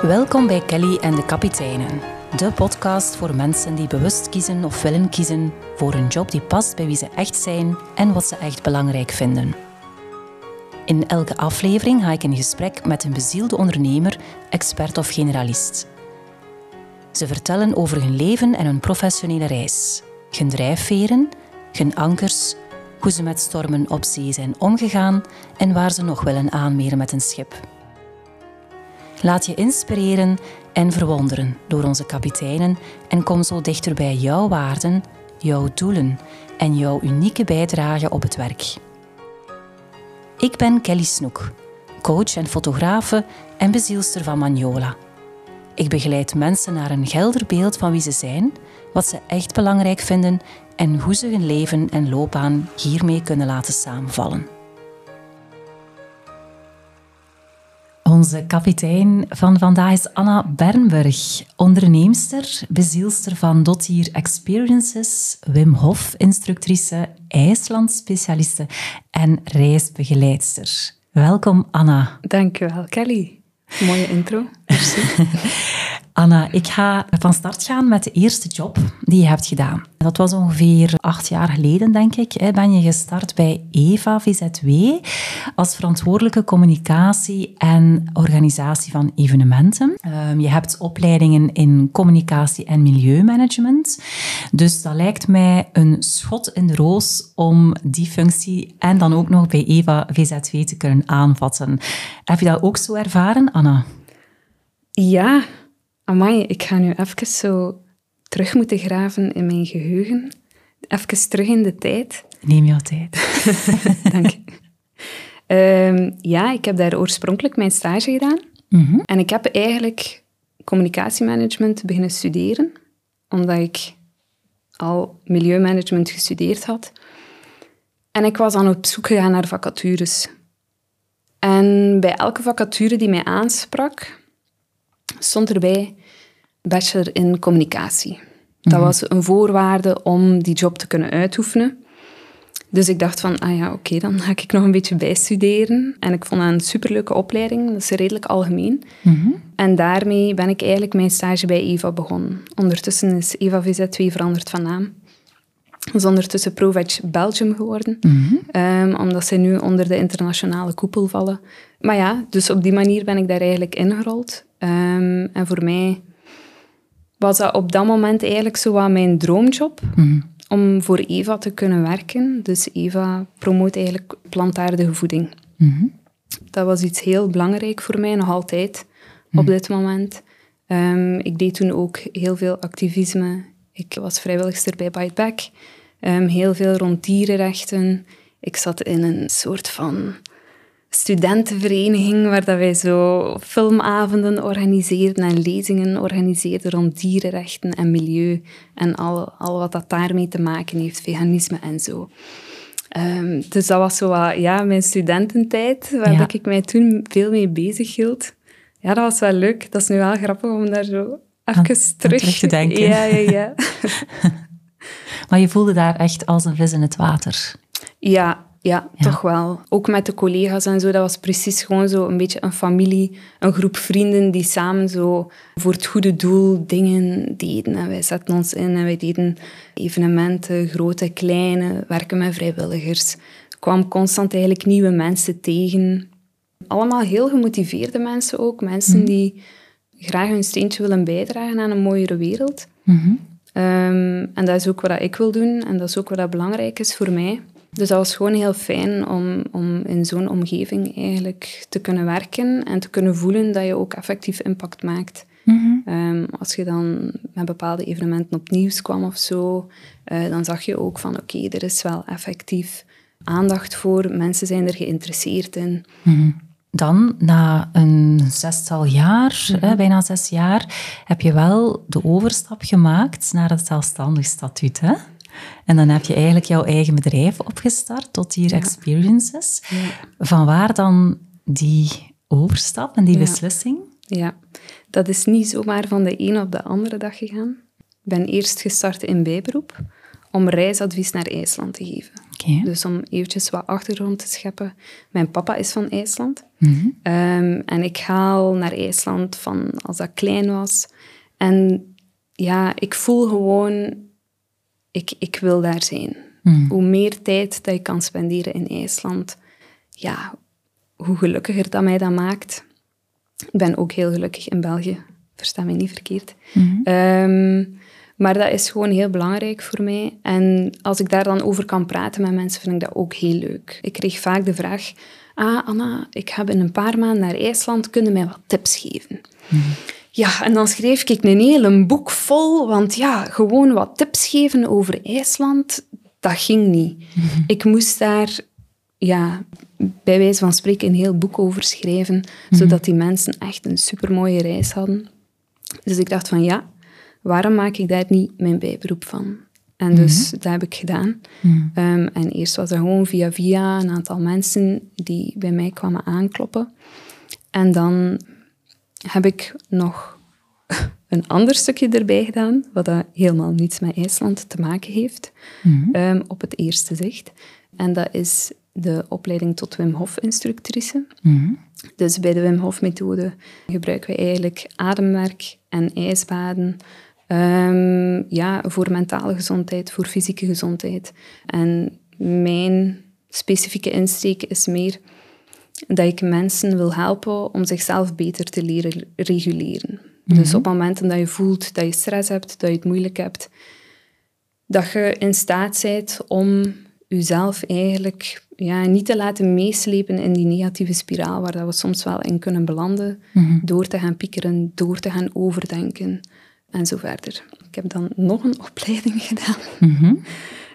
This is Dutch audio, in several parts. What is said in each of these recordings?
Welkom bij Kelly en de Kapiteinen, de podcast voor mensen die bewust kiezen of willen kiezen voor een job die past bij wie ze echt zijn en wat ze echt belangrijk vinden. In elke aflevering ga ik in gesprek met een bezielde ondernemer, expert of generalist. Ze vertellen over hun leven en hun professionele reis, hun drijfveren, hun ankers, hoe ze met stormen op zee zijn omgegaan en waar ze nog willen aanmeren met een schip. Laat je inspireren en verwonderen door onze kapiteinen en kom zo dichter bij jouw waarden, jouw doelen en jouw unieke bijdrage op het werk. Ik ben Kelly Snoek, coach en fotografe en bezielster van Magnola. Ik begeleid mensen naar een gelder beeld van wie ze zijn, wat ze echt belangrijk vinden en hoe ze hun leven en loopbaan hiermee kunnen laten samenvallen. Onze kapitein van vandaag is Anna Bernburg, onderneemster, bezielster van Dottier Experiences, Wim Hof instructrice, IJsland-specialiste en reisbegeleidster. Welkom Anna. Dankjewel Kelly. Mooie intro. Merci. Anna, ik ga van start gaan met de eerste job die je hebt gedaan. Dat was ongeveer acht jaar geleden, denk ik. Ben je gestart bij EVA VZW als verantwoordelijke communicatie en organisatie van evenementen. Ehm, je hebt opleidingen in communicatie en milieumanagement. Dus dat lijkt mij een schot in de roos om die functie en dan ook nog bij EVA VZW te kunnen aanvatten. Heb je dat ook zo ervaren, Anna? Ja, Amai, ik ga nu even zo terug moeten graven in mijn geheugen. Even terug in de tijd. Neem jouw tijd. Dank je. Ehm, ja, ik heb daar oorspronkelijk mijn stage gedaan. Mhm. En ik heb eigenlijk communicatiemanagement beginnen studeren, omdat ik al milieumanagement gestudeerd had. En ik was dan op zoek gegaan naar vacatures. En bij elke vacature die mij aansprak, stond erbij bachelor in communicatie. Dat mhm. was een voorwaarde om die job te kunnen uitoefenen. Dus ik dacht van, ah ja, oké, dan ga ik nog een beetje bijstuderen. En ik vond dat een superleuke opleiding. Dat is redelijk algemeen. Mhm. En daarmee ben ik eigenlijk mijn stage bij EVA begonnen. Ondertussen is EVA VZ2 veranderd van naam. Dat is ondertussen ProVeg Belgium geworden. Mhm. Ehm, omdat zij nu onder de internationale koepel vallen. Maar ja, dus op die manier ben ik daar eigenlijk ingerold. Um, en voor mij was dat op dat moment eigenlijk zo wat mijn droomjob. Mhm. Om voor Eva te kunnen werken. Dus Eva promoot eigenlijk plantaardige voeding. Mhm. Dat was iets heel belangrijk voor mij, nog altijd, op mhm. dit moment. Um, ik deed toen ook heel veel activisme. Ik was vrijwilligster bij Bite Back. Um, heel veel rond dierenrechten. Ik zat in een soort van studentenvereniging waar dat wij zo filmavonden organiseerden en lezingen organiseerden rond dierenrechten en milieu en al, al wat dat daarmee te maken heeft, veganisme en zo. Um, dus dat was zo wat, ja, mijn studententijd, waar ja. ik mij toen veel mee bezig hield. Ja, dat was wel leuk. Dat is nu wel grappig om daar zo even terug... terug te denken. Ja, ja, ja. maar je voelde daar echt als een vis in het water. Ja, ja, toch wel. Ook met de collega's en zo. Dat was precies gewoon zo een beetje een familie, een groep vrienden die samen zo voor het goede doel dingen deden. En wij zetten ons in en wij deden evenementen, grote, kleine, werken met vrijwilligers. Ik kwam constant eigenlijk nieuwe mensen tegen. Allemaal heel gemotiveerde mensen ook. Mensen mhm. die graag hun steentje willen bijdragen aan een mooiere wereld. Mhm. Ehm, en dat is ook wat ik wil doen en dat is ook wat belangrijk is voor mij. Dus dat was gewoon heel fijn om, om in zo'n omgeving eigenlijk te kunnen werken en te kunnen voelen dat je ook effectief impact maakt. Mhm. Ehm, als je dan met bepaalde evenementen op nieuws kwam of zo, uh, dan zag je ook van oké, er is wel effectief aandacht voor, mensen zijn er geïnteresseerd in. Mhm. Dan, na een zestal jaar, mm hè, bijna zes jaar, heb je wel de overstap gemaakt naar het zelfstandig statuut. Hè? En dan heb je eigenlijk jouw eigen bedrijf opgestart, tot hier Experiences. Ja. Van waar dan die overstap en die beslissing? Ja, dat is niet zomaar van de een op de andere dag gegaan. Ik ben eerst gestart in bijberoep om reisadvies naar IJsland te geven. Dus om eventjes wat achtergrond te scheppen. Mijn papa is van IJsland. Mhm. Ehm, en ik haal naar IJsland van als dat klein was. En ja, ik voel gewoon, ik, ik wil daar zijn. Mhm. Hoe meer tijd dat ik kan spenderen in IJsland, ja, hoe gelukkiger dat mij dat maakt. Ik ben ook heel gelukkig in België, versta mij niet verkeerd. Mhm. Ehm, maar dat is gewoon heel belangrijk voor mij. En als ik daar dan over kan praten met mensen, vind ik dat ook heel leuk. Ik kreeg vaak de vraag, ah Anna, ik heb in een paar maanden naar IJsland, kunnen mij wat tips geven? Mhm. Ja, en dan schreef ik een hele boek vol, want ja, gewoon wat tips geven over IJsland, dat ging niet. Mhm. Ik moest daar ja, bij wijze van spreken een heel boek over schrijven, mhm. zodat die mensen echt een supermooie reis hadden. Dus ik dacht van ja, waarom maak ik daar niet mijn bijberoep van? En dus mhm. dat heb ik gedaan. Mhm. Ehm, en eerst was dat gewoon via via een aantal mensen die bij mij kwamen aankloppen. En dan heb ik nog een ander stukje erbij gedaan, wat dat helemaal niets met IJsland te maken heeft, ehm, op het eerste zicht. En dat is de opleiding tot Wim Hof-instructrice. Mhm. Dus bij de Wim Hof-methode gebruiken we eigenlijk ademwerk en ijsbaden um, ja, voor mentale gezondheid, voor fysieke gezondheid. En mijn specifieke insteek is meer dat ik mensen wil helpen om zichzelf beter te leren reguleren. Dus mhm. op momenten dat je voelt dat je stress hebt, dat je het moeilijk hebt, dat je in staat bent om jezelf eigenlijk ja, niet te laten meeslepen in die negatieve spiraal waar dat we soms wel in kunnen belanden, mhm. door te gaan piekeren, door te gaan overdenken en zo verder. Ik heb dan nog een opleiding gedaan, mm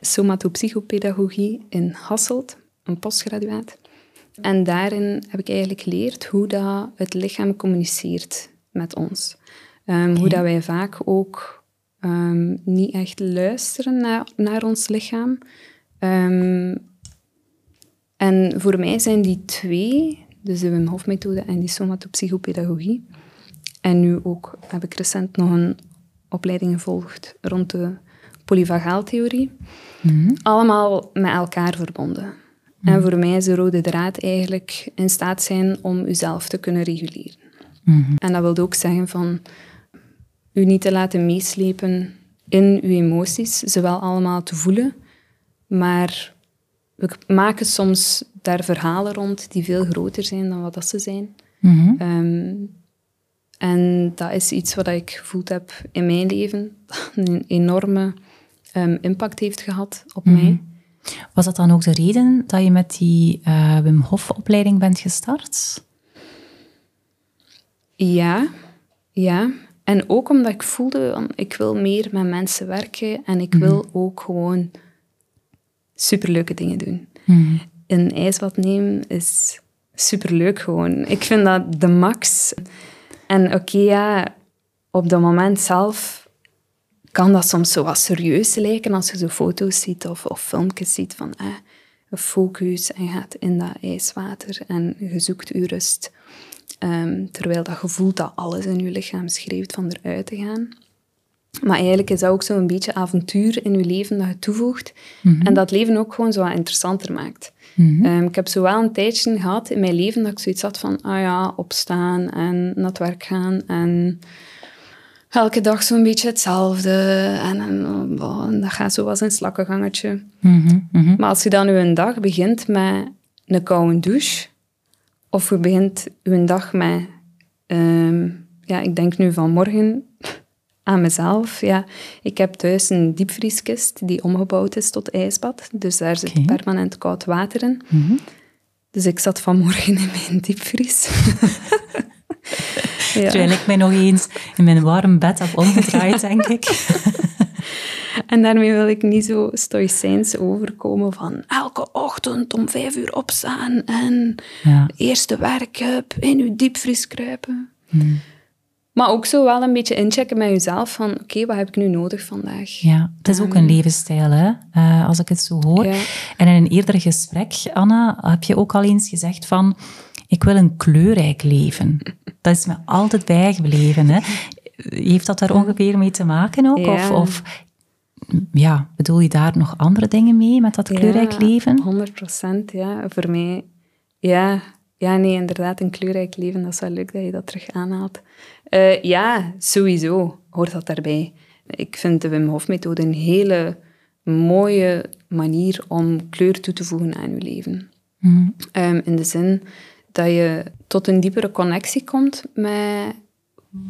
somatopsychopedagogie in Hasselt, een postgraduaat. En daarin heb ik eigenlijk geleerd hoe dat het lichaam communiceert met ons. Um, Hoe dat wij vaak ook um, niet echt luisteren naar, naar ons lichaam. Um, en voor mij zijn die twee, dus de Wim Hof methode en die somatopsychopedagogie. En nu ook heb ik recent nog een opleiding gevolgd rond de polyvagaaltheorie. Mm Allemaal met elkaar verbonden. En mhm. voor mij is de rode draad eigenlijk in staat zijn om uzelf te kunnen reguleren. Mhm. En dat wil ook zeggen van u niet te laten meeslepen in uw emoties, ze wel allemaal te voelen, maar we maken soms daar verhalen rond die veel groter zijn dan wat dat ze zijn. Mhm. Ehm, en dat is iets wat ik gevoeld heb in mijn leven, dat een enorme um, impact heeft gehad op mhm. mij. Was dat dan ook de reden dat je met die uh, Wim Hof-opleiding bent gestart? Ja, ja. En ook omdat ik voelde, ik wil meer met mensen werken en ik wil mhm. ook gewoon superleuke dingen doen. Mm. Een ijsbad nemen is superleuk gewoon. Ik vind dat de max. En oké, ja, op dat moment zelf kan dat soms zo wat serieus lijken als je zo foto's ziet of, of filmpjes ziet van eh, focus en gaat in dat ijswater en je zoekt je rust. Um, terwijl dat gevoel dat alles in je lichaam schreeuwt van eruit te gaan. Maar eigenlijk is dat ook zo'n beetje avontuur in je leven dat je toevoegt. Mhm. En dat leven ook gewoon zo wat interessanter maakt. Mhm. Ehm, ik heb zo wel een tijdje gehad in mijn leven dat ik zoiets had van, ah ja, opstaan en naar het werk gaan en elke dag zo'n beetje hetzelfde. En, en, dat gaat zo als een slakkengangetje. Mhm, maar als je dan een dag begint met een koude douche, of je begint je dag met, ehm, ja, ik denk nu vanmorgen aan mezelf. Ja, ik heb thuis een diepvrieskist die omgebouwd is tot ijsbad. Dus daar zit permanent koud water in. Mhm. Dus ik zat vanmorgen in mijn diepvries. ja. Terwijl ik mij nog eens in mijn warm bed heb omgedraaid, denk ik. en daarmee wil ik niet zo stoïcijns overkomen van elke ochtend om vijf uur opstaan en ja. eerste werk in uw diepvries kruipen. Mhm. Maar ook zo wel een beetje inchecken met jezelf van oké, wat heb ik nu nodig vandaag? Ja, het is ook een ehm, levensstijl, hè? Uh, als ik het zo hoor. En in een eerder gesprek, Anna, heb je ook al eens gezegd van ik wil een kleurrijk leven. Dat is me altijd bijgebleven. Hè? Heeft dat daar ongeveer mee te maken ook? Of, of ja, bedoel je daar nog andere dingen mee met dat kleurrijk leven? 100 procent, ja. Voor mij, ja, ja, nee, inderdaad, een kleurrijk leven, dat is wel leuk dat je dat terug aanhaalt. Uh, ja, sowieso hoort dat daarbij. Ik vind de Wim Hof methode een hele mooie manier om kleur toe te voegen aan je leven. Mhm. Ehm, in de zin dat je tot een diepere connectie komt met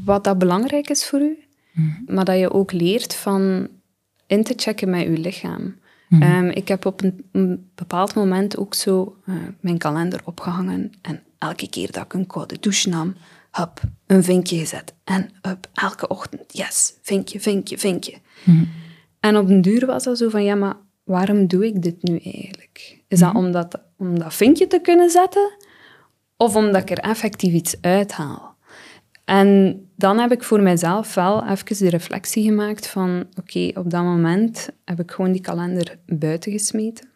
wat dat belangrijk is voor u, mhm. maar dat je ook leert van in te checken met je lichaam. Mhm. Ehm, ik heb op een, bepaald moment ook zo uh, mijn kalender opgehangen en elke keer dat ik een koude douche nam, hup, een vinkje gezet. En hup, elke ochtend, yes, vinkje, vinkje, vinkje. En op een duur was dat zo van, ja, maar waarom doe ik dit nu eigenlijk? Is dat om dat, om dat vinkje te kunnen zetten? Of omdat ik er effectief iets uithaal? En dan heb ik voor mijzelf wel even de reflectie gemaakt van oké, op dat moment heb ik gewoon die kalender buiten gesmeten.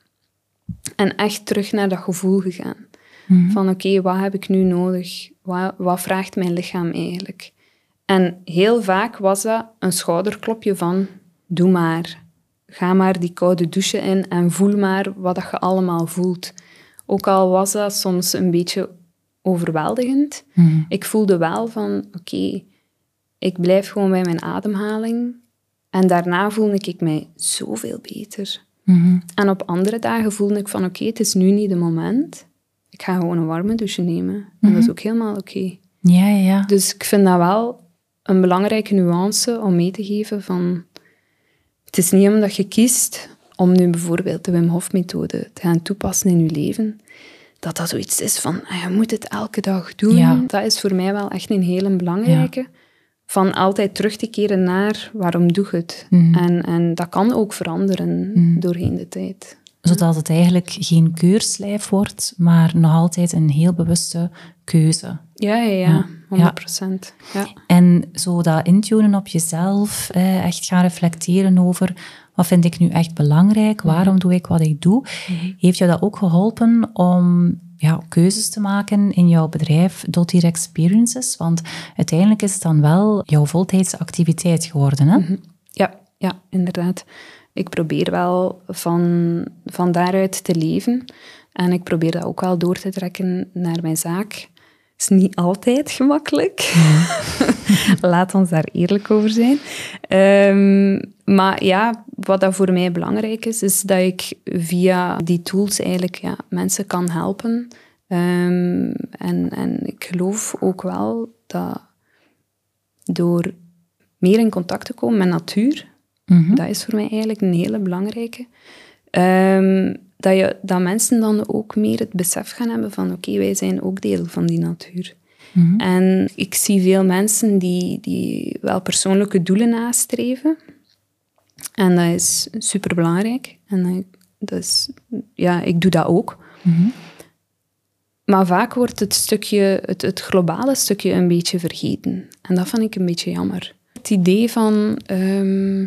En echt terug naar dat gevoel gegaan. Mhm. Van oké, wat heb ik nu nodig? Wat, wat vraagt mijn lichaam eigenlijk? En heel vaak was dat een schouderklopje van doe maar. Ga maar die koude douche in en voel maar wat dat je allemaal voelt. Ook al was dat soms een beetje overweldigend. Mhm. Ik voelde wel van, oké, ik blijf gewoon bij mijn ademhaling. En daarna voelde ik mij zoveel beter. Mhm. En op andere dagen voelde ik van, oké, het is nu niet de moment. Ik ga gewoon een warme douche nemen. En dat is mhm. ook helemaal oké. Ja, ja, ja. Dus ik vind dat wel een belangrijke nuance om mee te geven van... Het is niet omdat je kiest om nu bijvoorbeeld de Wim Hof methode te gaan toepassen in je leven, dat dat zoiets is van, ah, je moet het elke dag doen. Dat is voor mij wel echt een hele belangrijke. Van altijd terug te keren naar waarom doe je het. Mhm. En, en dat kan ook veranderen mm. doorheen de tijd. Zodat het eigenlijk geen keurslijf wordt, maar nog altijd een heel bewuste keuze. Ja, ja, ja. 100 procent. Ja. En zo dat intunen op jezelf, echt gaan reflecteren over wat vind ik nu echt belangrijk? Waarom doe ik wat ik doe? Mhm. Heeft jou dat ook geholpen om ja, keuzes te maken in jouw bedrijf Dotier Experiences? Want uiteindelijk is het dan wel jouw voltijdse activiteit geworden, hè? Mhm. Ja, ja, inderdaad. Ik probeer wel van, van daaruit te leven. En ik probeer dat ook wel door te trekken naar mijn zaak is niet altijd gemakkelijk. Laat ons daar eerlijk over zijn. Ehm, maar ja, wat dat voor mij belangrijk is, is dat ik via die tools eigenlijk ja, mensen kan helpen. Ehm, en, en ik geloof ook wel dat door meer in contact te komen met natuur, mhm. dat is voor mij eigenlijk een hele belangrijke. Um, dat, je, dat mensen dan ook meer het besef gaan hebben van oké, wij zijn ook deel van die natuur. Mhm. En ik zie veel mensen die, die wel persoonlijke doelen nastreven. En dat is superbelangrijk. En dat is, ja, ik doe dat ook. Mhm. Maar vaak wordt het, stukje, het, het globale stukje een beetje vergeten. En dat vind ik een beetje jammer. Het idee van ehm,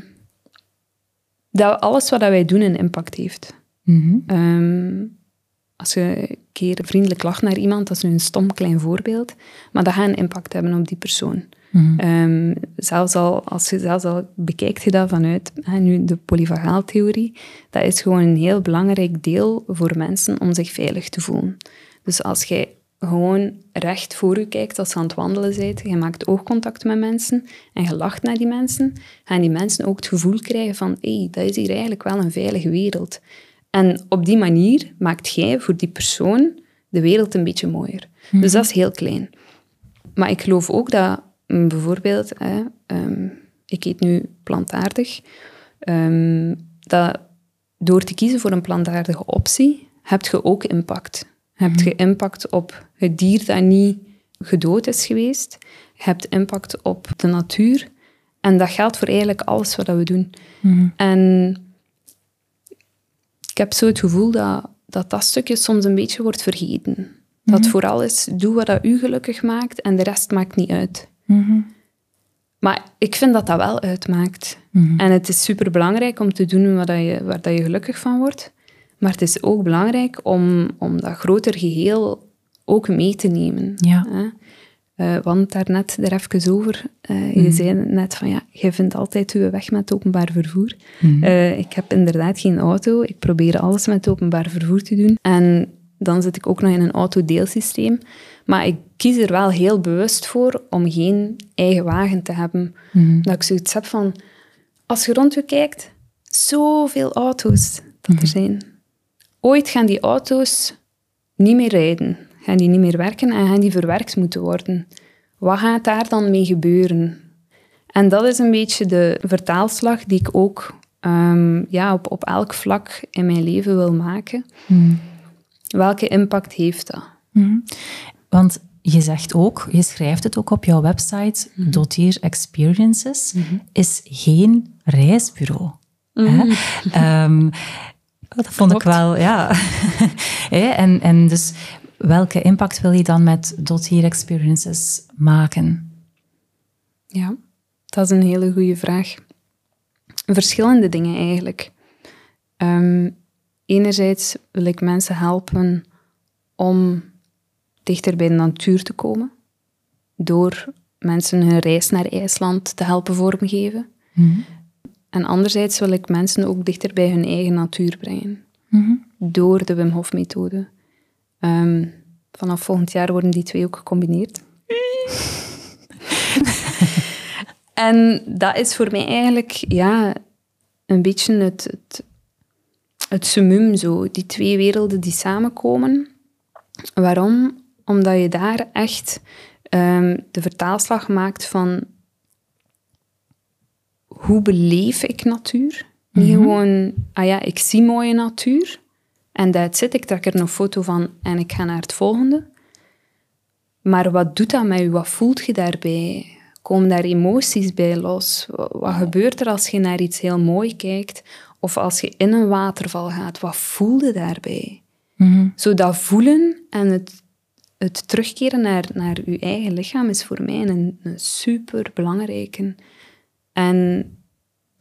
dat alles wat wij doen een impact heeft. Mhm. Ehm, als je een keer vriendelijk lacht naar iemand, dat is nu een stom klein voorbeeld, maar dat gaat een impact hebben op die persoon. Mhm. Ehm, zelfs al, als je zelfs al bekijkt je dat vanuit hè, nu de polyvagaaltheorie, dat is gewoon een heel belangrijk deel voor mensen om zich veilig te voelen. Dus als jij gewoon recht voor je kijkt als je aan het wandelen bent, je maakt oogcontact met mensen en je lacht naar die mensen, gaan die mensen ook het gevoel krijgen van hé, hey, dat is hier eigenlijk wel een veilige wereld. En op die manier maakt jij voor die persoon de wereld een beetje mooier. Dus mhm. dat is heel klein. Maar ik geloof ook dat mm, bijvoorbeeld, hè, ehm, ik eet nu plantaardig, um, dat door te kiezen voor een plantaardige optie, heb je ook impact. Heb je mhm. impact op het dier dat niet gedood is geweest. Je hebt impact op de natuur. En dat geldt voor eigenlijk alles wat we doen. Mhm. En ik heb zo het gevoel dat, dat dat stukje soms een beetje wordt vergeten. Dat mhm. vooral is, doe wat dat u gelukkig maakt en de rest maakt niet uit. Mhm. Maar ik vind dat dat wel uitmaakt. Mhm. En het is superbelangrijk om te doen wat dat je, waar dat je gelukkig van wordt. Maar het is ook belangrijk om, om dat groter geheel ook mee te nemen. Ja. Uh, want daarnet er even over. Uh, Je mhm. zei net van ja, je vindt altijd je weg met openbaar vervoer. Mhm. Uh, ik heb inderdaad geen auto. Ik probeer alles met openbaar vervoer te doen. En dan zit ik ook nog in een autodeelsysteem. Maar ik kies er wel heel bewust voor om geen eigen wagen te hebben. Mhm. Dat ik zoiets heb van, als je rond je kijkt, zoveel auto's dat er zijn. Ooit gaan die auto's niet meer rijden gaan die niet meer werken en gaan die verwerkt moeten worden. Wat gaat daar dan mee gebeuren? En dat is een beetje de vertaalslag die ik ook ehm, ja, op, op elk vlak in mijn leven wil maken. Hmm. Welke impact heeft dat? Hmm. Want je zegt ook, je schrijft het ook op jouw website, mm Experiences mhm. is geen reisbureau. Um, dat vond ik wel, ja. en, en dus welke impact wil je dan met Dot Here Experiences maken? Ja, dat is een hele goede vraag. Verschillende dingen eigenlijk. Um, enerzijds wil ik mensen helpen om dichter bij de natuur te komen, door mensen hun reis naar IJsland te helpen vormgeven. Mm En anderzijds wil ik mensen ook dichter bij hun eigen natuur brengen, mhm. door de Wim Hof Ehm, vanaf volgend jaar worden die twee ook gecombineerd. en dat is voor mij eigenlijk ja, een beetje het, het, het summum, zo. die twee werelden die samenkomen. Waarom? Omdat je daar echt ehm, de vertaalslag maakt van hoe beleef ik natuur? Niet mhm. gewoon, ah ja, ik zie mooie natuur, en dat zit, ik trek er een foto van en ik ga naar het volgende. Maar wat doet dat met je? Wat voelt je daarbij? Komen daar emoties bij los? Wat gebeurt er als je naar iets heel mooi kijkt? Of als je in een waterval gaat, wat voel je daarbij? Mm Zo dat voelen en het, het terugkeren naar, naar je eigen lichaam is voor mij een, een super belangrijke. En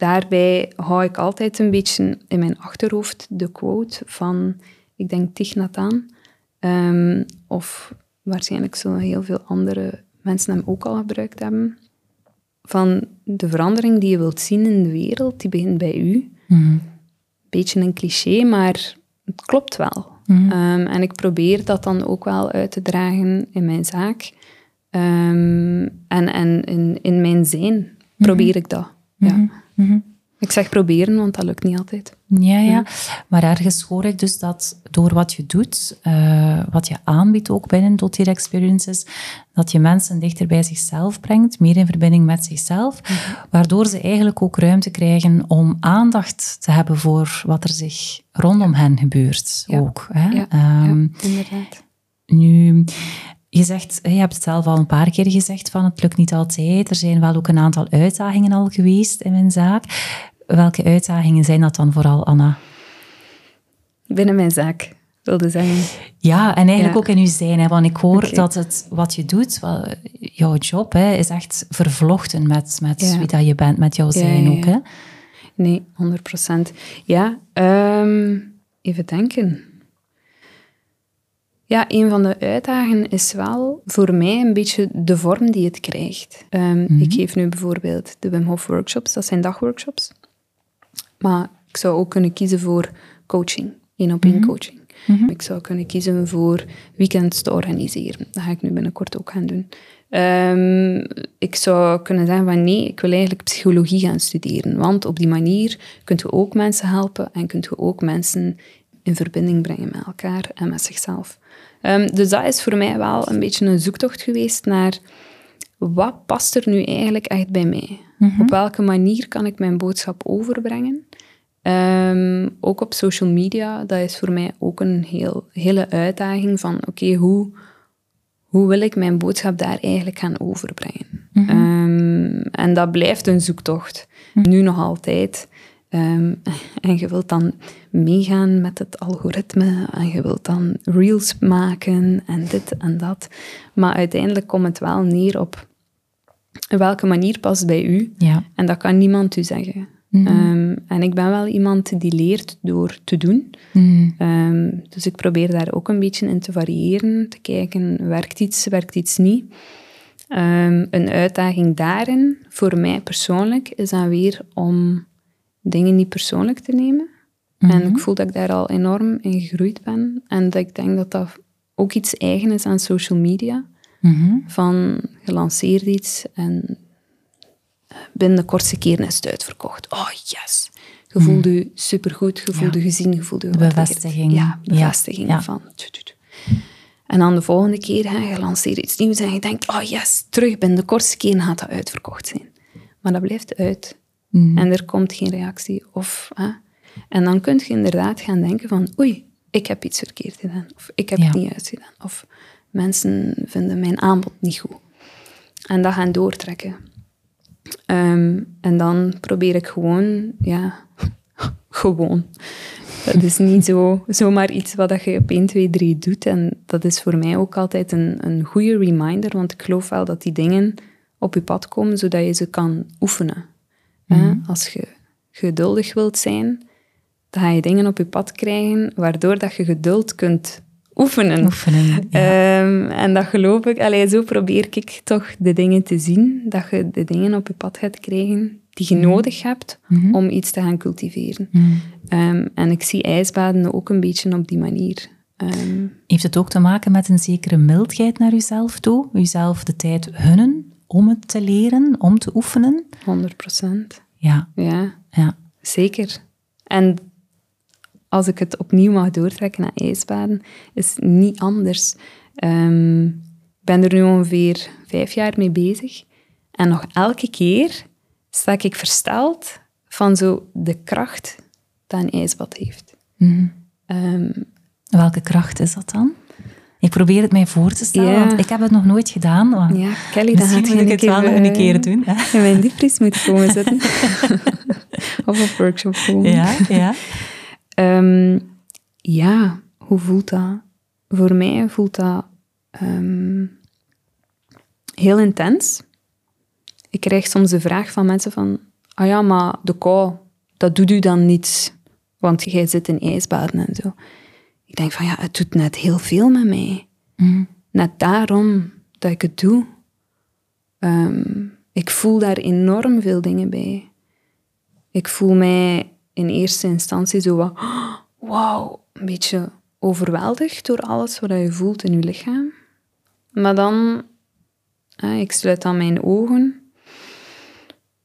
daarbij hou ik altijd een beetje in mijn achterhoofd de quote van, ik denk Thich Nhat um, of waarschijnlijk zullen heel veel andere mensen hem ook al gebruikt hebben, van de verandering die je wilt zien in de wereld, die begint bij u. Mm Beetje een cliché, maar het klopt wel. Mhm. Ehm, en ik probeer dat dan ook wel uit te dragen in mijn zaak. Um, en en in, in mijn zijn probeer mhm. ik dat. Ja. Mhm. Ik zeg proberen, want dat lukt niet altijd. Ja, ja. Maar ergens hoor ik dus dat door wat je doet, uh, wat je aanbiedt ook binnen Dotier Experiences, dat je mensen dichter bij zichzelf brengt, meer in verbinding met zichzelf, mhm. waardoor ze eigenlijk ook ruimte krijgen om aandacht te hebben voor wat er zich rondom hen gebeurt. Ook, hè? Ja, um, inderdaad. Nu, je, zegt, je hebt het zelf al een paar keer gezegd van het lukt niet altijd. Er zijn wel ook een aantal uitdagingen al geweest in mijn zaak. Welke uitdagingen zijn dat dan vooral, Anna? Binnen mijn zaak, wilde zeggen. Ja, en eigenlijk ook in uw zijn. Hè, want ik hoor dat het, wat je doet, jouw job, hè, is echt vervlochten met, met wie dat je bent, met jouw zijn ook. Hè? Nee, 100 procent. Ja, um, even denken. Ja, een van de uitdagingen is wel voor mij een beetje de vorm die het krijgt. Ehm, mhm. Ik geef nu bijvoorbeeld de Wim Hof workshops, dat zijn dagworkshops. Maar ik zou ook kunnen kiezen voor coaching, één op één mhm. coaching. Mhm. Ik zou kunnen kiezen voor weekends te organiseren. Dat ga ik nu binnenkort ook gaan doen. Um, ik zou kunnen zeggen van nee, ik wil eigenlijk psychologie gaan studeren. Want op die manier kunt je ook mensen helpen en kunt je ook mensen in verbinding brengen met elkaar en met zichzelf. Um, dus dat is voor mij wel een beetje een zoektocht geweest naar wat past er nu eigenlijk echt bij mij? Mhm. Op welke manier kan ik mijn boodschap overbrengen? Um, ook op social media, dat is voor mij ook een heel, hele uitdaging van oké, hoe, hoe wil ik mijn boodschap daar eigenlijk gaan overbrengen? Mm en dat blijft een zoektocht, mhm. nu nog altijd. Um, en je wilt dan meegaan met het algoritme en je wilt dan reels maken en dit en dat. Maar uiteindelijk komt het wel neer op welke manier past bij u. Ja. En dat kan niemand u zeggen. Mhm. Ehm, en ik ben wel iemand die leert door te doen. Mhm. Ehm, dus ik probeer daar ook een beetje in te variëren, te kijken, werkt iets, werkt iets niet. Ehm, een uitdaging daarin, voor mij persoonlijk, is dan weer om dingen niet persoonlijk te nemen. En Mhm. ik voel dat ik daar al enorm in gegroeid ben. En dat ik denk dat dat ook iets eigen is aan social media. Mhm. Van gelanceerd iets en binnen de kortste keren is het uitverkocht. Oh yes! Je voelde je supergoed, je voelde je gezien, je voelde. Mhm. Bevestiging. Ja, Ja. bevestiging Ja. van... tju, tju, tju. En dan de volgende keer, hè, je lanceert iets nieuws en je denkt, oh yes, terug binnen de kortste keren gaat dat uitverkocht zijn. Maar dat blijft uit. Mhm. En er komt geen reactie. Of, hè. En dan kun je inderdaad gaan denken van, oei, ik heb iets verkeerd gedaan. Of ik heb Ja. het niet juist gedaan. Of mensen vinden mijn aanbod niet goed. En dat gaan doortrekken. Ehm, en dan probeer ik gewoon, ja, gewoon. Dat is niet zo, zomaar iets wat je op 1, 2, 3 doet. En dat is voor mij ook altijd een, een goede reminder, want ik geloof wel dat die dingen op je pad komen, zodat je ze kan oefenen. Hè? Als je geduldig wilt zijn, dan ga je dingen op je pad krijgen, waardoor dat je geduld kunt oefenen. Oefenen. Ja. Ehm, en dat geloof ik. Allee, zo probeer ik toch de dingen te zien. Dat je de dingen op je pad gaat krijgen die je nodig hebt om iets te gaan cultiveren. Ehm, en ik zie ijsbaden ook een beetje op die manier. Ehm, Heeft het ook te maken met een zekere mildheid naar uzelf toe? Uzelf de tijd gunnen om het te leren, om te oefenen? 100 procent. Ja, Ja, ja. zeker. En als ik het opnieuw mag doortrekken naar ijsbaden, is het niet anders. Ehm, ik ben er nu ongeveer vijf jaar mee bezig. En nog elke keer sta ik versteld van zo de kracht dat een ijsbad heeft. Ehm, Welke kracht is dat dan? Ik probeer het mij voor te stellen, Ja. want ik heb het nog nooit gedaan. Maar ja, Kelly, misschien moet ik het wel nog een keer doen. hè? In mijn diepvries moet komen zitten. of op workshop komen. Ja, ja. Ehm, ja, hoe voelt dat? Voor mij voelt dat ehm, heel intens. Ik krijg soms de vraag van mensen van... Ah ja, maar de kou, dat doet u dan niets. Want jij zit in ijsbaden en zo. Ik denk van, ja, het doet net heel veel met mij. Net daarom dat ik het doe. Ehm, ik voel daar enorm veel dingen bij. Ik voel mij in eerste instantie zo wat, "Oh, wauw, een beetje overweldigd door alles wat je voelt in je lichaam. Maar dan, eh, ik sluit dan mijn ogen,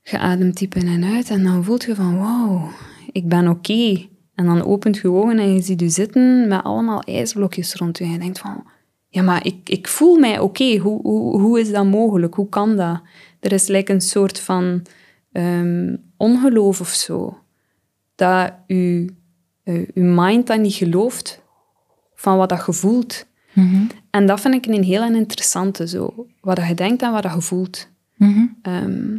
je ademt diep in en uit en dan voelt je van, wauw, ik ben oké. En dan opent je ogen en je ziet je zitten met allemaal ijsblokjes rond je. En je denkt van, ja, maar ik, ik voel mij oké. Hoe, hoe, hoe is dat mogelijk? Hoe kan dat? Er is lijkt een soort van ehm, ongeloof of zo. Dat je, je mind dat niet gelooft van wat dat je voelt. En dat vind ik een heel interessante, zo. Wat dat je denkt en wat dat je voelt. Ehm,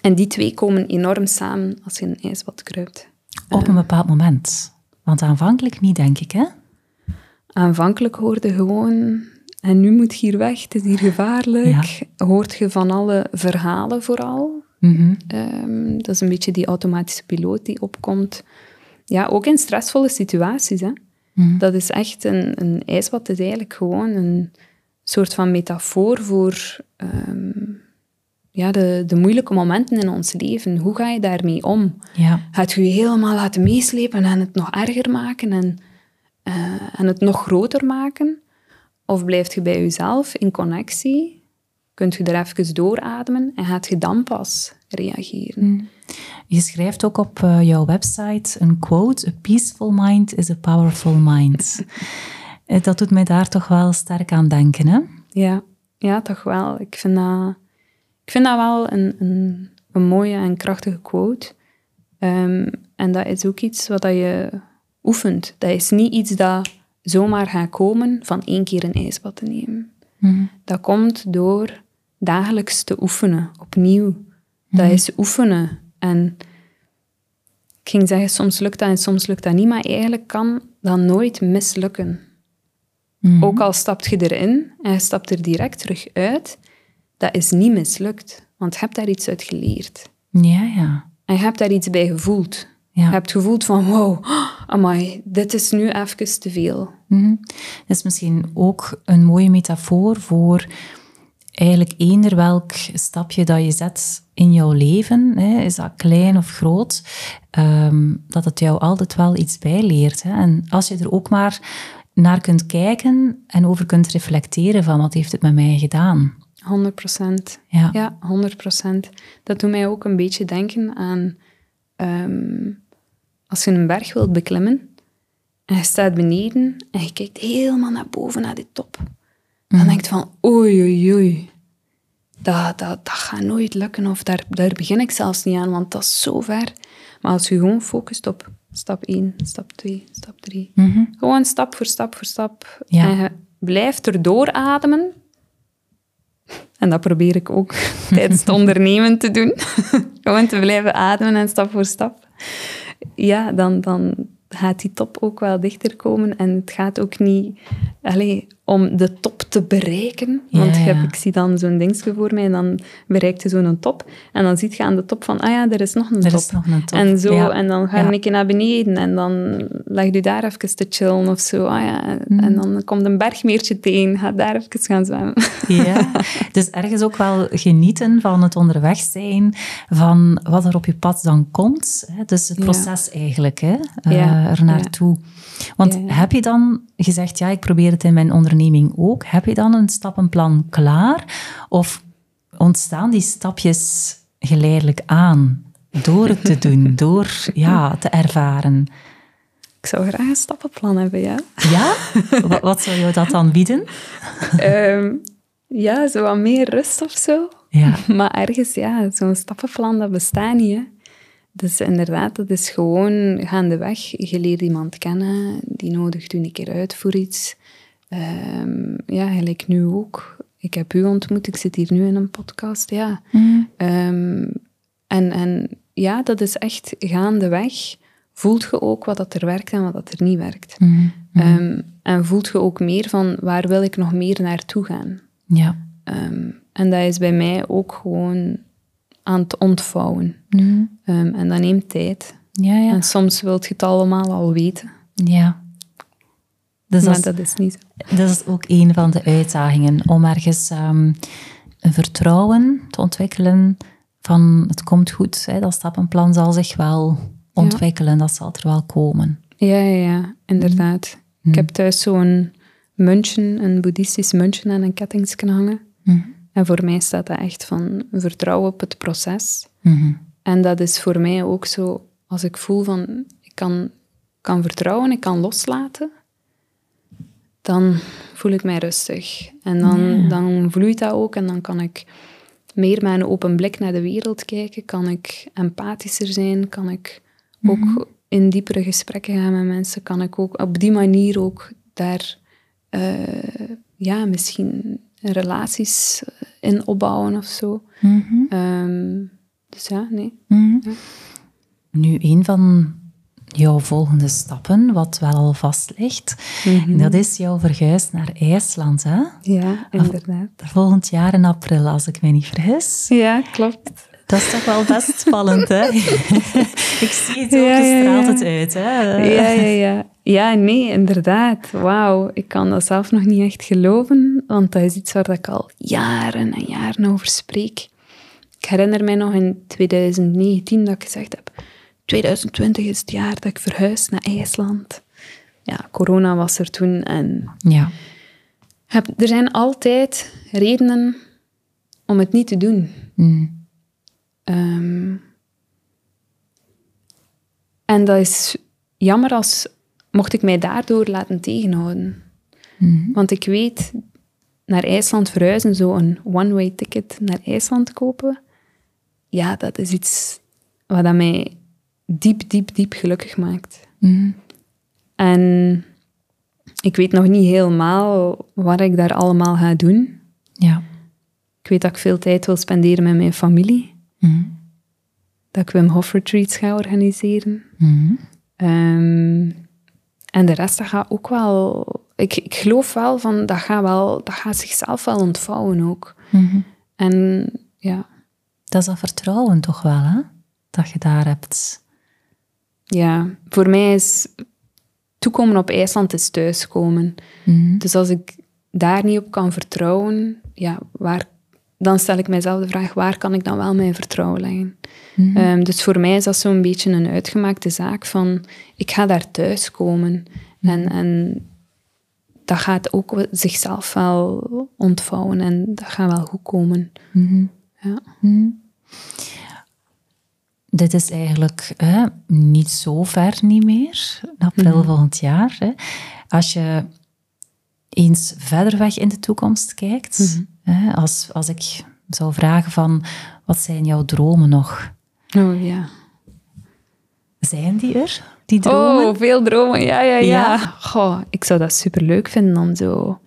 en die twee komen enorm samen als je in een ijsbad kruipt. Op een bepaald moment. Want aanvankelijk niet, denk ik, hè? Aanvankelijk hoorde gewoon... En nu moet je hier weg, het is hier gevaarlijk. Hoort je van alle verhalen vooral. Ehm, dat is een beetje die automatische piloot die opkomt. Ja, ook in stressvolle situaties. Hè. Dat is echt een, een ijsbad is eigenlijk gewoon een soort van metafoor voor ehm, ja, de, de moeilijke momenten in ons leven. Hoe ga je daarmee om? Ja. Gaat je je helemaal laten meeslepen en het nog erger maken en, eh, en het nog groter maken? Of blijf je bij jezelf in connectie? Kunt je er even doorademen en gaat je dan pas reageren? Je schrijft ook op eh, jouw website een quote: A peaceful mind is a powerful mind. Eh, dat doet mij daar toch wel sterk aan denken, hè? Ja, ja toch wel. Ik vind dat, ik vind dat wel een, een, een mooie en krachtige quote. Ehm, en dat is ook iets wat dat je oefent. Dat is niet iets dat zomaar gaat komen van één keer een ijsbad te nemen. Dat komt door dagelijks te oefenen, opnieuw. Dat is oefenen. En ik ging zeggen, soms lukt dat en soms lukt dat niet, maar eigenlijk kan dat nooit mislukken. Ook al stapt je erin en je stapt er direct terug uit, dat is niet mislukt. Want je hebt daar iets uit geleerd. Ja, ja. En je hebt daar iets bij gevoeld. Ja. Je hebt gevoeld van, wow, amai, dit is nu even te veel. Mhm. Dat is misschien ook een mooie metafoor voor eigenlijk eender welk stapje dat je zet in jouw leven, hè, is dat klein of groot, ehm, dat het jou altijd wel iets bijleert. Hè. En als je er ook maar naar kunt kijken en over kunt reflecteren van wat heeft het met mij gedaan. 100 procent. Ja. ja, 100 procent. Dat doet mij ook een beetje denken aan ehm, als je een berg wilt beklimmen en je staat beneden en je kijkt helemaal naar boven, naar die top. Dan mm. denk je van, oei, oei, oei. Dat, dat, dat gaat nooit lukken of daar, daar begin ik zelfs niet aan, want dat is zo ver. Maar als je gewoon focust op stap 1, stap 2, stap 3. Mhm. Gewoon stap voor stap voor stap. Ja. En je blijft erdoor ademen. En dat probeer ik ook tijdens het ondernemen te doen. Gewoon te blijven ademen en stap voor stap. Ja, dan, dan gaat die top ook wel dichter komen. En het gaat ook niet... Allez, om de top te bereiken. Want ja, Heb, ik zie dan zo'n dingetje voor mij en dan bereikt je zo'n top. En dan ziet je aan de top van, ah ja, er is nog een, er top. Is nog een top. En zo, en dan ga je een keer naar beneden en dan leg je daar even te chillen of zo. Ah ja, mm. En dan komt een bergmeertje tegen, ga daar even gaan zwemmen. Ja, dus ergens ook wel genieten van het onderweg zijn, van wat er op je pad dan komt. Dus het proces eigenlijk, hè? Uh, er naartoe. Want heb je dan gezegd, ja, ik probeer het in mijn onderneming ook. Heb je dan een stappenplan klaar? Of ontstaan die stapjes geleidelijk aan? Door het te doen, door ja, te ervaren. Ik zou graag een stappenplan hebben, ja. Ja? Wat, wat zou jou dat dan bieden? um, ja, zo wat meer rust of zo. Ja. Maar ergens, ja, zo'n stappenplan, dat bestaat niet, hè. Dus inderdaad, dat is gewoon gaandeweg. Je leert iemand kennen, die nodigt u een keer uit voor iets. Um, ja, gelijk nu ook. Ik heb u ontmoet, ik zit hier nu in een podcast, ja. Mm. Um, en, en ja, dat is echt gaandeweg. Voelt je ook wat dat er werkt en wat dat er niet werkt. Mm. Um, en voelt je ook meer van waar wil ik nog meer naartoe gaan. Ja. en dat is bij mij ook gewoon aan het ontvouwen. Mm. En dat neemt tijd. Ja, ja. En soms wilt je het allemaal al weten. Ja. Dus maar dat is, niet zo. Dat is ook een van de uitdagingen, om ergens um, een vertrouwen te ontwikkelen van het komt goed, hè, dat stappenplan zal zich wel ontwikkelen, dat zal er wel komen. Ja, ja, ja inderdaad. Mm. Ik heb thuis zo'n muntje, een boeddhistisch muntje aan een kettingsje hangen. Mm. En voor mij staat dat echt van vertrouwen op het proces. Mhm. En dat is voor mij ook zo, als ik voel van ik kan, kan vertrouwen, ik kan loslaten, dan voel ik mij rustig. En dan, dan vloeit dat ook en dan kan ik meer met een open blik naar de wereld kijken, kan ik empathischer zijn, kan ik ook mhm. in diepere gesprekken gaan met mensen, kan ik ook op die manier ook daar uh, ja, misschien relaties eh, in opbouwen of zo. Mhm. Ehm, dus ja, nee. Mhm. Nu, een van jouw volgende stappen, wat wel al vast ligt, mhm. dat is jouw verhuis naar IJsland, hè? Ja, inderdaad. Volgend jaar in april, als ik me niet vergis. Ja, klopt. Dat is toch wel best spannend, hè? ik zie het ook, ja, straalt het uit, hè? Ja, ja, ja. Ja, nee, inderdaad. Wauw, ik kan dat zelf nog niet echt geloven, want dat is iets waar ik al jaren en jaren over spreek. Ik herinner mij nog in 2019 dat ik gezegd heb, 2020 is het jaar dat ik verhuis naar IJsland. Ja, corona was er toen en... Ja. Heb, er zijn altijd redenen om het niet te doen. Mm. Ehm, en dat is jammer als mocht ik mij daardoor laten tegenhouden. Mhm. Want ik weet, naar IJsland verhuizen, zo een one-way ticket naar IJsland kopen, ja, dat is iets wat dat mij diep, diep, diep gelukkig maakt. Mhm. En ik weet nog niet helemaal wat ik daar allemaal ga doen. Ja. Ik weet dat ik veel tijd wil spenderen met mijn familie. Mhm. Dat ik Wim Hof retreats ga organiseren. Um, en de rest, dat gaat ook wel... Ik, ik geloof wel van, dat gaat, wel, dat gaat zichzelf wel ontvouwen ook. Mhm. En ja... Dat is dat vertrouwen toch wel, hè? Dat je daar hebt. Ja, voor mij is toekomen op IJsland is thuiskomen. Mm Dus als ik daar niet op kan vertrouwen, ja, waar, dan stel ik mijzelf de vraag, waar kan ik dan wel mijn vertrouwen leggen? Mhm. Ehm, dus voor mij is dat zo'n beetje een uitgemaakte zaak van, ik ga daar thuis komen. Mhm. En, en dat gaat ook zichzelf wel ontvouwen en dat gaat wel goed komen. Mhm. Ja. Dit is eigenlijk hè, niet zo ver niet meer, april volgend jaar. Hè. Als je eens verder weg in de toekomst kijkt, hè, als, als ik zou vragen van, wat zijn jouw dromen nog? Oh ja. Zijn die er, die dromen? Oh, veel dromen, ja, ja, ja. Goh, ik zou dat superleuk vinden om zo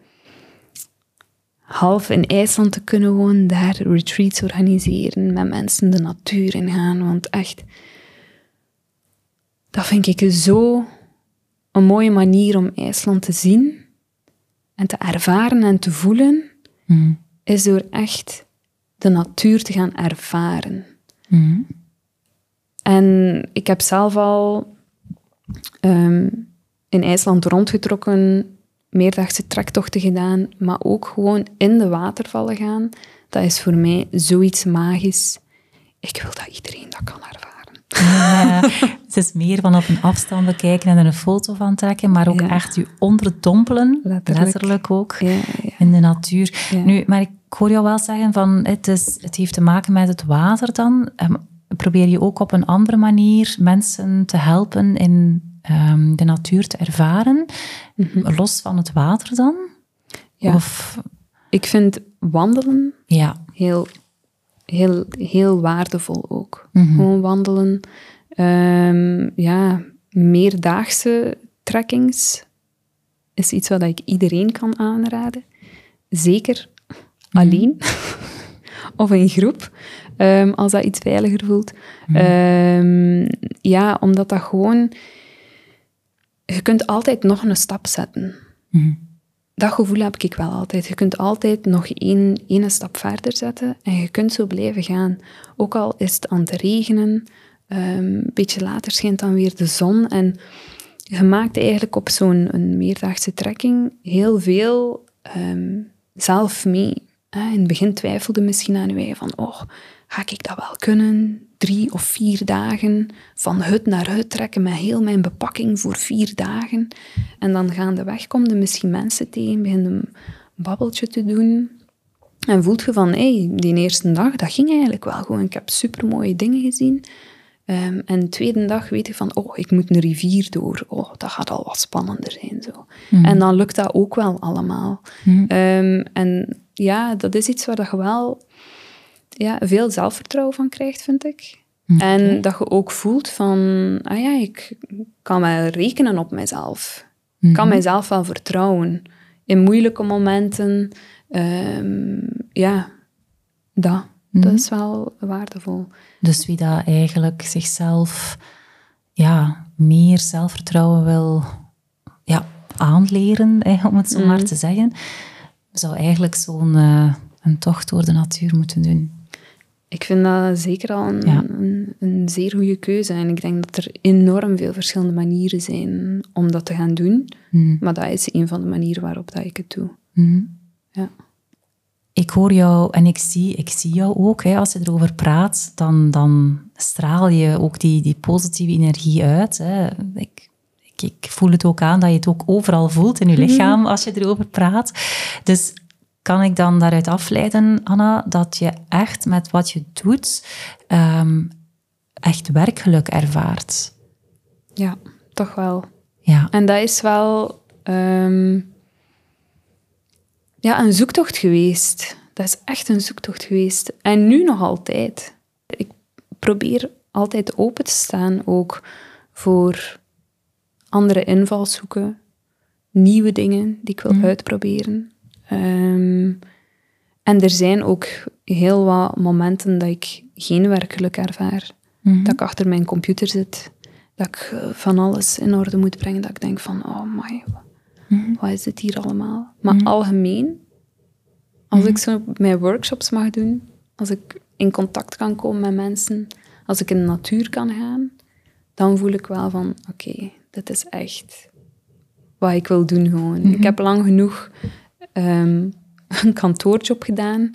half in IJsland te kunnen wonen, daar retreats organiseren, met mensen de natuur in gaan. Want echt, dat vind ik zo een mooie manier om IJsland te zien en te ervaren en te voelen, mm. is door echt de natuur te gaan ervaren. Mm. En ik heb zelf al ehm, in IJsland rondgetrokken, meerdaagse trektochten gedaan, maar ook gewoon in de watervallen gaan. Dat is voor mij zoiets magisch. Ik wil dat iedereen dat kan ervaren. Ja, het is meer van op een afstand bekijken en er een foto van trekken, maar ook echt je onderdompelen, letterlijk, letterlijk ook, ja, in de natuur. Nu, maar ik hoor jou wel zeggen van het, is, het heeft te maken met het water dan. Ehm, probeer je ook op een andere manier mensen te helpen in um, de natuur te ervaren, mhm. los van het water dan? Ja. Of... Ik vind wandelen ja. heel, heel, heel waardevol ook. Mhm. Gewoon wandelen. Um, ja, meerdaagse trekkings is iets wat ik iedereen kan aanraden. Zeker mhm. alleen of in groep, um, als dat iets veiliger voelt. Um, ja, omdat dat gewoon je kunt altijd nog een stap zetten. Mhm. Dat gevoel heb ik wel altijd. Je kunt altijd nog één, één stap verder zetten en je kunt zo blijven gaan. Ook al is het aan het regenen, ehm, een beetje later schijnt dan weer de zon en je maakt eigenlijk op zo'n meerdaagse trekking heel veel um, zelf mee. In het begin twijfelde misschien aan je van, oh, ga ik dat wel kunnen? drie of vier dagen van hut naar hut trekken met heel mijn bepakking voor vier dagen. En dan gaandeweg kom je misschien mensen tegen, begin een babbeltje te doen. En voelt je van, hé, hey, die eerste dag, dat ging eigenlijk wel gewoon. Ik heb supermooie dingen gezien. Um, en de tweede dag weet je van, oh, ik moet een rivier door. Oh, dat gaat al wat spannender zijn. Zo. Mhm. En dan lukt dat ook wel allemaal. Mhm. Ehm, en ja, dat is iets waar dat je wel ja, veel zelfvertrouwen van krijgt, vind ik. En dat je ook voelt van, ah ja, ik kan wel rekenen op mezelf. Ik kan mhm. mijzelf wel vertrouwen. In moeilijke momenten, um, ja, dat. Dat mhm. is wel waardevol. Dus wie dat eigenlijk zichzelf ja, meer zelfvertrouwen wil ja, aanleren, om het zo maar mhm. te zeggen, zou eigenlijk zo'n uh, een tocht door de natuur moeten doen. Ik vind dat zeker al een, een, een, zeer goede keuze. En ik denk dat er enorm veel verschillende manieren zijn om dat te gaan doen. Mhm. Maar dat is een van de manieren waarop dat ik het doe. Mhm. Ja. Ik hoor jou en ik zie, ik zie jou ook. Hè, als je erover praat, dan, dan straal je ook die, die positieve energie uit. Hè. Ik, ik, voel het ook aan dat je het ook overal voelt in je mhm. lichaam als je erover praat. Dus kan ik dan daaruit afleiden, Anna, dat je echt met wat je doet um, echt werkgeluk ervaart? Ja, toch wel. Ja. En dat is wel ehm, ja, een zoektocht geweest. Dat is echt een zoektocht geweest. En nu nog altijd. Ik probeer altijd open te staan ook voor andere invalshoeken, nieuwe dingen die ik wil mhm. uitproberen. Um, en er zijn ook heel wat momenten dat ik geen werkelijk ervaar. Mhm. Dat ik achter mijn computer zit, dat ik eh, van alles in orde moet brengen, dat ik denk van, oh my, mm wat is dit hier allemaal? Maar mhm. algemeen, als ik zo mijn workshops mag doen, als ik in contact kan komen met mensen, als ik in de natuur kan gaan, dan voel ik wel van, oké, dit is echt wat ik wil doen gewoon. Ik heb lang genoeg um, een kantoorjob gedaan.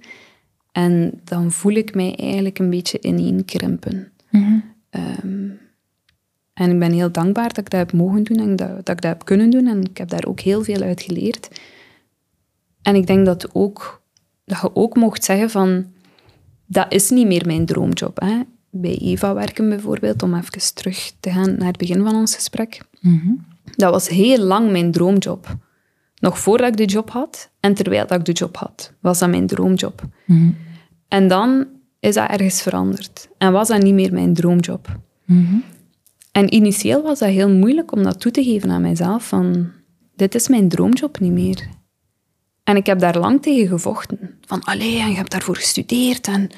En dan voel ik mij eigenlijk een beetje ineenkrimpen. Mm en ik ben heel dankbaar dat ik dat heb mogen doen en dat, dat ik dat heb kunnen doen. En ik heb daar ook heel veel uit geleerd. En ik denk dat, ook, dat je ook mocht zeggen van... Dat is niet meer mijn droomjob. Hè? Bij Eva werken bijvoorbeeld, om even terug te gaan naar het begin van ons gesprek. Mhm. Dat was heel lang mijn droomjob. Nog voordat ik de job had en terwijl dat ik de job had, was dat mijn droomjob. Mhm. En dan is dat ergens veranderd. En was dat niet meer mijn droomjob. Mm En initieel was dat heel moeilijk om dat toe te geven aan mijzelf, van dit is mijn droomjob niet meer. En ik heb daar lang tegen gevochten. Van, allee, en je hebt daarvoor gestudeerd en...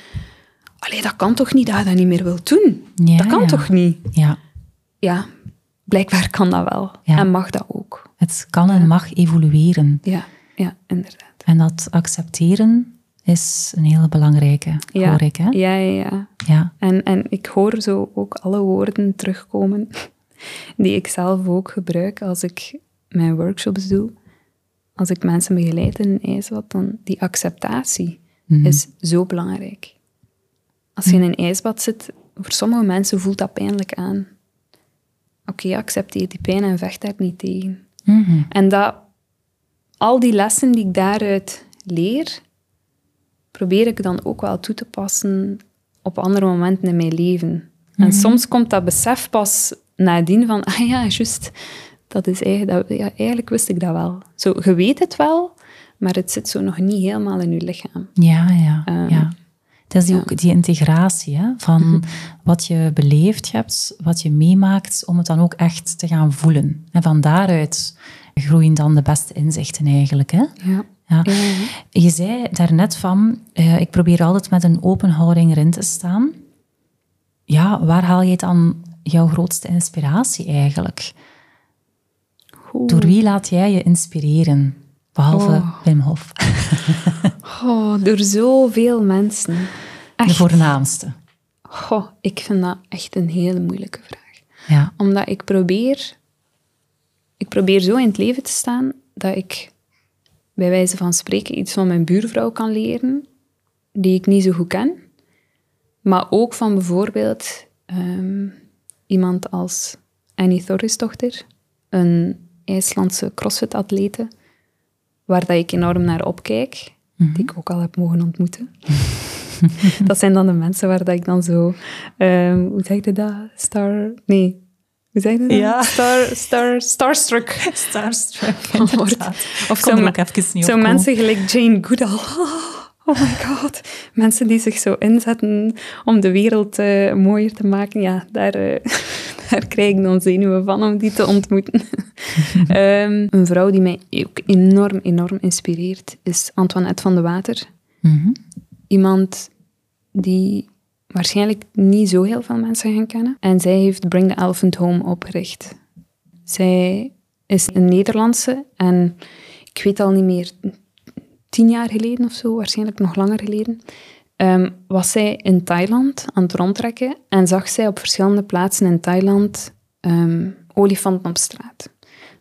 Allee, dat kan toch niet dat je dat niet meer wilt doen? dat kan toch niet? Ja. Ja, blijkbaar kan dat wel. En mag dat ook. Het kan en mag evolueren. Ja, ja, inderdaad. En dat accepteren is een hele belangrijke, ja. hoor ik. Hè? Ja, ja, ja. ja. En, en ik hoor zo ook alle woorden terugkomen die ik zelf ook gebruik als ik mijn workshops doe. Als ik mensen begeleid in een ijsbad, dan die acceptatie mhm. is zo belangrijk. Als je in een ijsbad zit, voor sommige mensen voelt dat pijnlijk aan. Oké, accepteer die pijn en vecht daar niet tegen. Mhm. En dat, al die lessen die ik daaruit leer, probeer ik dan ook wel toe te passen op andere momenten in mijn leven. En mhm. soms komt dat besef pas nadien van, ah ja, juist, dat is eigenlijk, dat, ja, eigenlijk wist ik dat wel. Zo, je weet het wel, maar het zit zo nog niet helemaal in je lichaam. Ja, ja, um, ja. Dat is die, ook die integratie hè, van mhm. wat je beleefd hebt, wat je meemaakt, om het dan ook echt te gaan voelen. En van daaruit groeien dan de beste inzichten eigenlijk. Hè? Ja. Ja. Je zei daarnet van, uh, ik probeer altijd met een open houding erin te staan. Ja, waar haal je dan jouw grootste inspiratie eigenlijk? Door wie laat jij je inspireren? Behalve oh. Wim Hof. oh, door zoveel mensen. Echt. De voornaamste. Oh, ik vind dat echt een hele moeilijke vraag. Ja. Omdat ik probeer... Ik probeer zo in het leven te staan dat ik bij wijze van spreken iets van mijn buurvrouw kan leren, die ik niet zo goed ken. Maar ook van bijvoorbeeld ehm, iemand als Annie Thorisdochter, een IJslandse crossfit-atlete, waar dat ik enorm naar opkijk, die ik ook al heb mogen ontmoeten. dat zijn dan de mensen waar dat ik dan zo, um, hoe zeg je dat? Star, nee, hoe zeg je dat? Ja. Star, star, starstruck. Starstruck, Of zo, even zo mensen gelijk Jane Goodall. Oh my god. Mensen die zich zo inzetten om de wereld uh, mooier te maken. Ja, daar, uh, daar krijg ik dan zenuwen van om die te ontmoeten. um, een vrouw die mij ook enorm, enorm inspireert is Antoinette van de Water. Mm Iemand die waarschijnlijk niet zo heel veel mensen gaan kennen. En zij heeft Bring the Elephant Home opgericht. Zij is een Nederlandse en ik weet al niet meer, tien jaar geleden of zo, waarschijnlijk nog langer geleden, um, was zij in Thailand aan het rondtrekken en zag zij op verschillende plaatsen in Thailand um, olifanten op straat.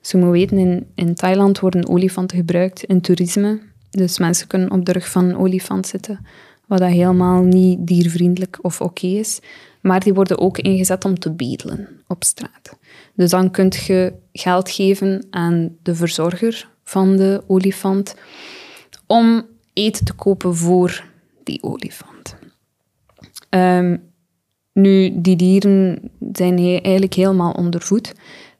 Ze moet weten, in, in Thailand worden olifanten gebruikt in toerisme. Dus mensen kunnen op de rug van een olifant zitten wat dat helemaal niet diervriendelijk of oké is. Maar die worden ook ingezet om te bedelen op straat. Dus dan kun je geld geven aan de verzorger van de olifant om eten te kopen voor die olifant. Um, nu, die dieren zijn eigenlijk helemaal ondervoed.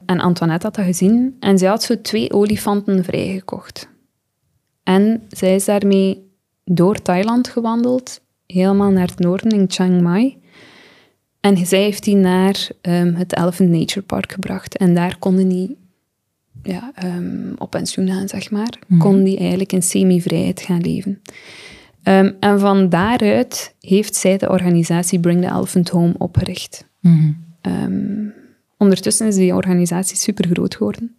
En Antoinette had dat gezien en zij had zo twee olifanten vrijgekocht. En zij is daarmee door Thailand gewandeld, helemaal naar het noorden in Chiang Mai. En zij heeft die naar um, het Elephant Nature Park gebracht. En daar konden die ja, um, op pensioen gaan, zeg maar. Mm. Kon die eigenlijk in semi-vrijheid gaan leven. Um, en van daaruit heeft zij de organisatie Bring the Elephant Home opgericht. Mm. ondertussen is die organisatie super groot geworden.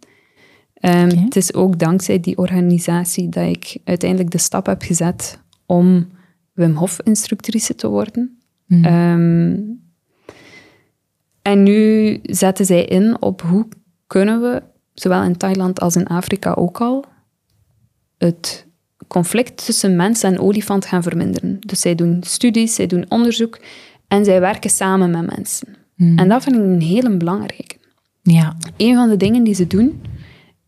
Um, Het is ook dankzij die organisatie dat ik uiteindelijk de stap heb gezet om Wim Hof-instructrice te worden. Mm. Um, en nu zetten zij in op hoe kunnen we, zowel in Thailand als in Afrika ook al, het conflict tussen mens en olifant gaan verminderen. Dus zij doen studies, zij doen onderzoek en zij werken samen met mensen. Hmm. En dat vind ik een hele belangrijke. Ja. Een van de dingen die ze doen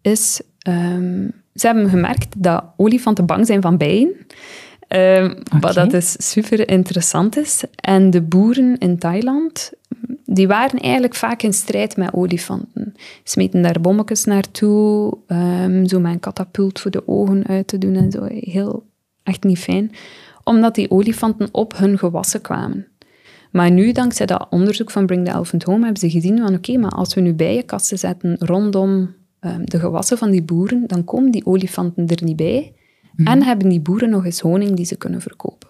is, um, ze hebben gemerkt dat olifanten bang zijn van bijen. Um, Wat dat dus super interessant is. En de boeren in Thailand, die waren eigenlijk vaak in strijd met olifanten. Smeten daar bommetjes naartoe, um, zo met een katapult voor de ogen uit te doen en zo. Heel, echt niet fijn. Omdat die olifanten op hun gewassen kwamen. Maar nu, dankzij dat onderzoek van Bring the Elephant Home, hebben ze gezien van oké, maar als we nu bijenkasten zetten rondom um, de gewassen van die boeren, dan komen die olifanten er niet bij. Mhm. En hebben die boeren nog eens honing die ze kunnen verkopen.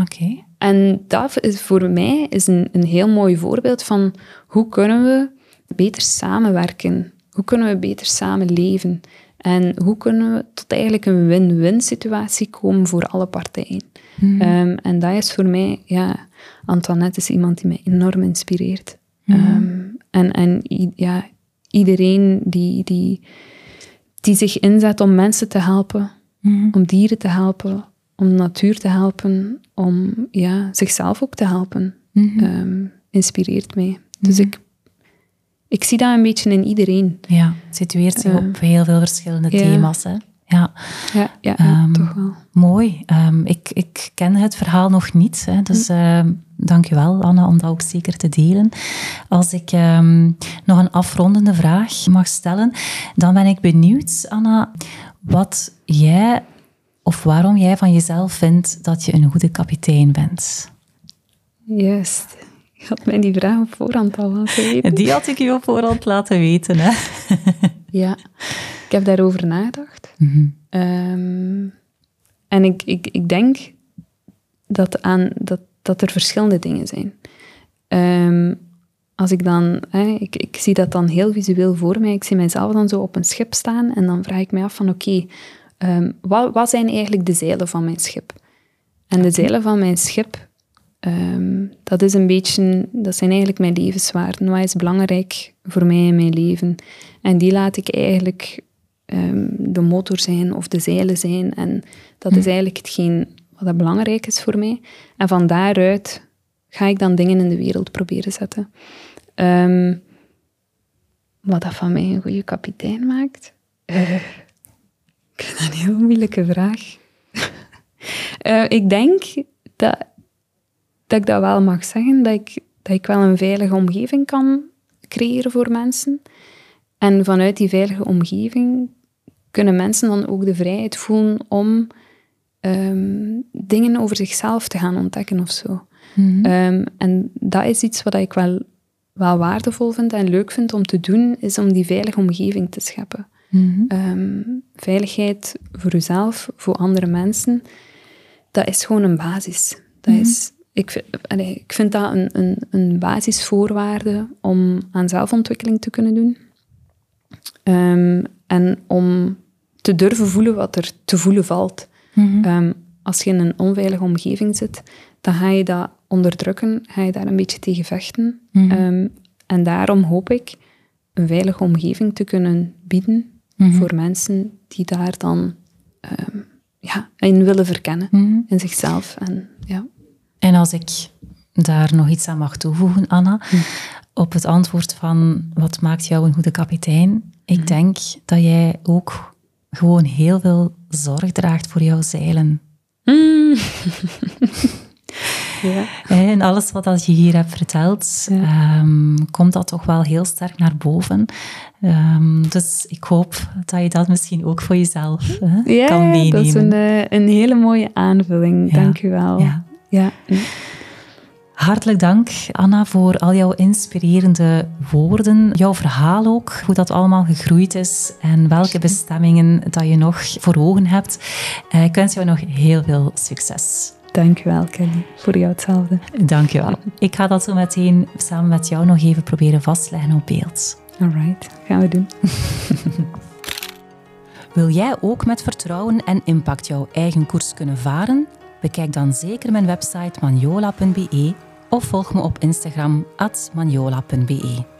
Oké. En dat is voor mij is een, een heel mooi voorbeeld van hoe kunnen we beter samenwerken? Hoe kunnen we beter samenleven? En hoe kunnen we tot eigenlijk een win-win situatie komen voor alle partijen? Mhm. Ehm, en dat is voor mij, ja, Antoinette is iemand die mij enorm inspireert. Mhm. Ehm, en en ja, iedereen die, die, die zich inzet om mensen te helpen, mhm. om dieren te helpen, om de natuur te helpen, om ja, zichzelf ook te helpen, um, inspireert mij. Dus ik, ik zie dat een beetje in iedereen. Ja, situeert zich op heel veel verschillende thema's. Hè? Ja, ja, ja, ehm, toch wel. Mooi. Um, ik, ik ken het verhaal nog niet, hè, dus uh, dank je wel, Anna, om dat ook zeker te delen. Als ik nog een afrondende vraag mag stellen, dan ben ik benieuwd, Anna, wat jij of waarom jij van jezelf vindt dat je een goede kapitein bent. Juist. Je had mij die vraag op voorhand al laten weten. Die had ik je op voorhand laten weten, hè? ja, ik heb daarover nagedacht. Mhm. Ehm, en ik, ik, ik denk dat, aan, dat, dat er verschillende dingen zijn. Um, als ik dan, hè, ik, ik zie dat dan heel visueel voor mij. Ik zie mijzelf dan zo op een schip staan en dan vraag ik mij af van oké, Ehm, wat, wat, zijn eigenlijk de zeilen van mijn schip? En de zeilen van mijn schip, um, dat is een beetje, dat zijn eigenlijk mijn levenswaarden. Wat is belangrijk voor mij in mijn leven? En die laat ik eigenlijk um, de motor zijn of de zeilen zijn. En dat is hm. eigenlijk hetgeen wat belangrijk is voor mij. En van daaruit ga ik dan dingen in de wereld proberen zetten. wat dat van mij een goede kapitein maakt? Uh, ik vind dat een heel moeilijke vraag. uh, ik denk dat, dat ik dat wel mag zeggen, dat ik, dat ik wel een veilige omgeving kan creëren voor mensen. En vanuit die veilige omgeving kunnen mensen dan ook de vrijheid voelen om um, dingen over zichzelf te gaan ontdekken of zo. Mm um, en dat is iets wat ik wel, wel waardevol vind en leuk vind om te doen, is om die veilige omgeving te scheppen. Mhm. Ehm, veiligheid voor jezelf, voor andere mensen, dat is gewoon een basis. Dat mhm. is, ik, ik vind dat een, een, een basisvoorwaarde om aan zelfontwikkeling te kunnen doen. Ehm, en om te durven voelen wat er te voelen valt. Mhm. Ehm, als je in een onveilige omgeving zit, dan ga je dat onderdrukken, ga je daar een beetje tegen vechten. en daarom hoop ik een veilige omgeving te kunnen bieden Mhm. voor mensen die daar dan ehm, ja, in willen verkennen, mhm. in zichzelf. En, ja. en als ik daar nog iets aan mag toevoegen, Anna, mhm. op het antwoord van wat maakt jou een goede kapitein, ik denk dat jij ook gewoon heel veel zorg draagt voor jouw zeilen. Ja. En alles wat je hier hebt verteld, ehm, komt dat toch wel heel sterk naar boven. Um, dus ik hoop dat je dat misschien ook voor jezelf ja, kan meenemen. dat is een, eh, een hele mooie aanvulling. Dank je wel. Ja. ja. Hartelijk dank, Anna, voor al jouw inspirerende woorden. Jouw verhaal ook, hoe dat allemaal gegroeid is en welke bestemmingen dat je nog voor ogen hebt. Eh, ik wens jou nog heel veel succes. Dankjewel, Kelly. Voor jou hetzelfde. Dankjewel. Ik ga dat zo meteen samen met jou nog even proberen vastleggen op beeld. Alright, gaan we doen. Wil jij ook met vertrouwen en impact jouw eigen koers kunnen varen? Bekijk dan zeker mijn website manjola.be of volg me op Instagram at manjola.be.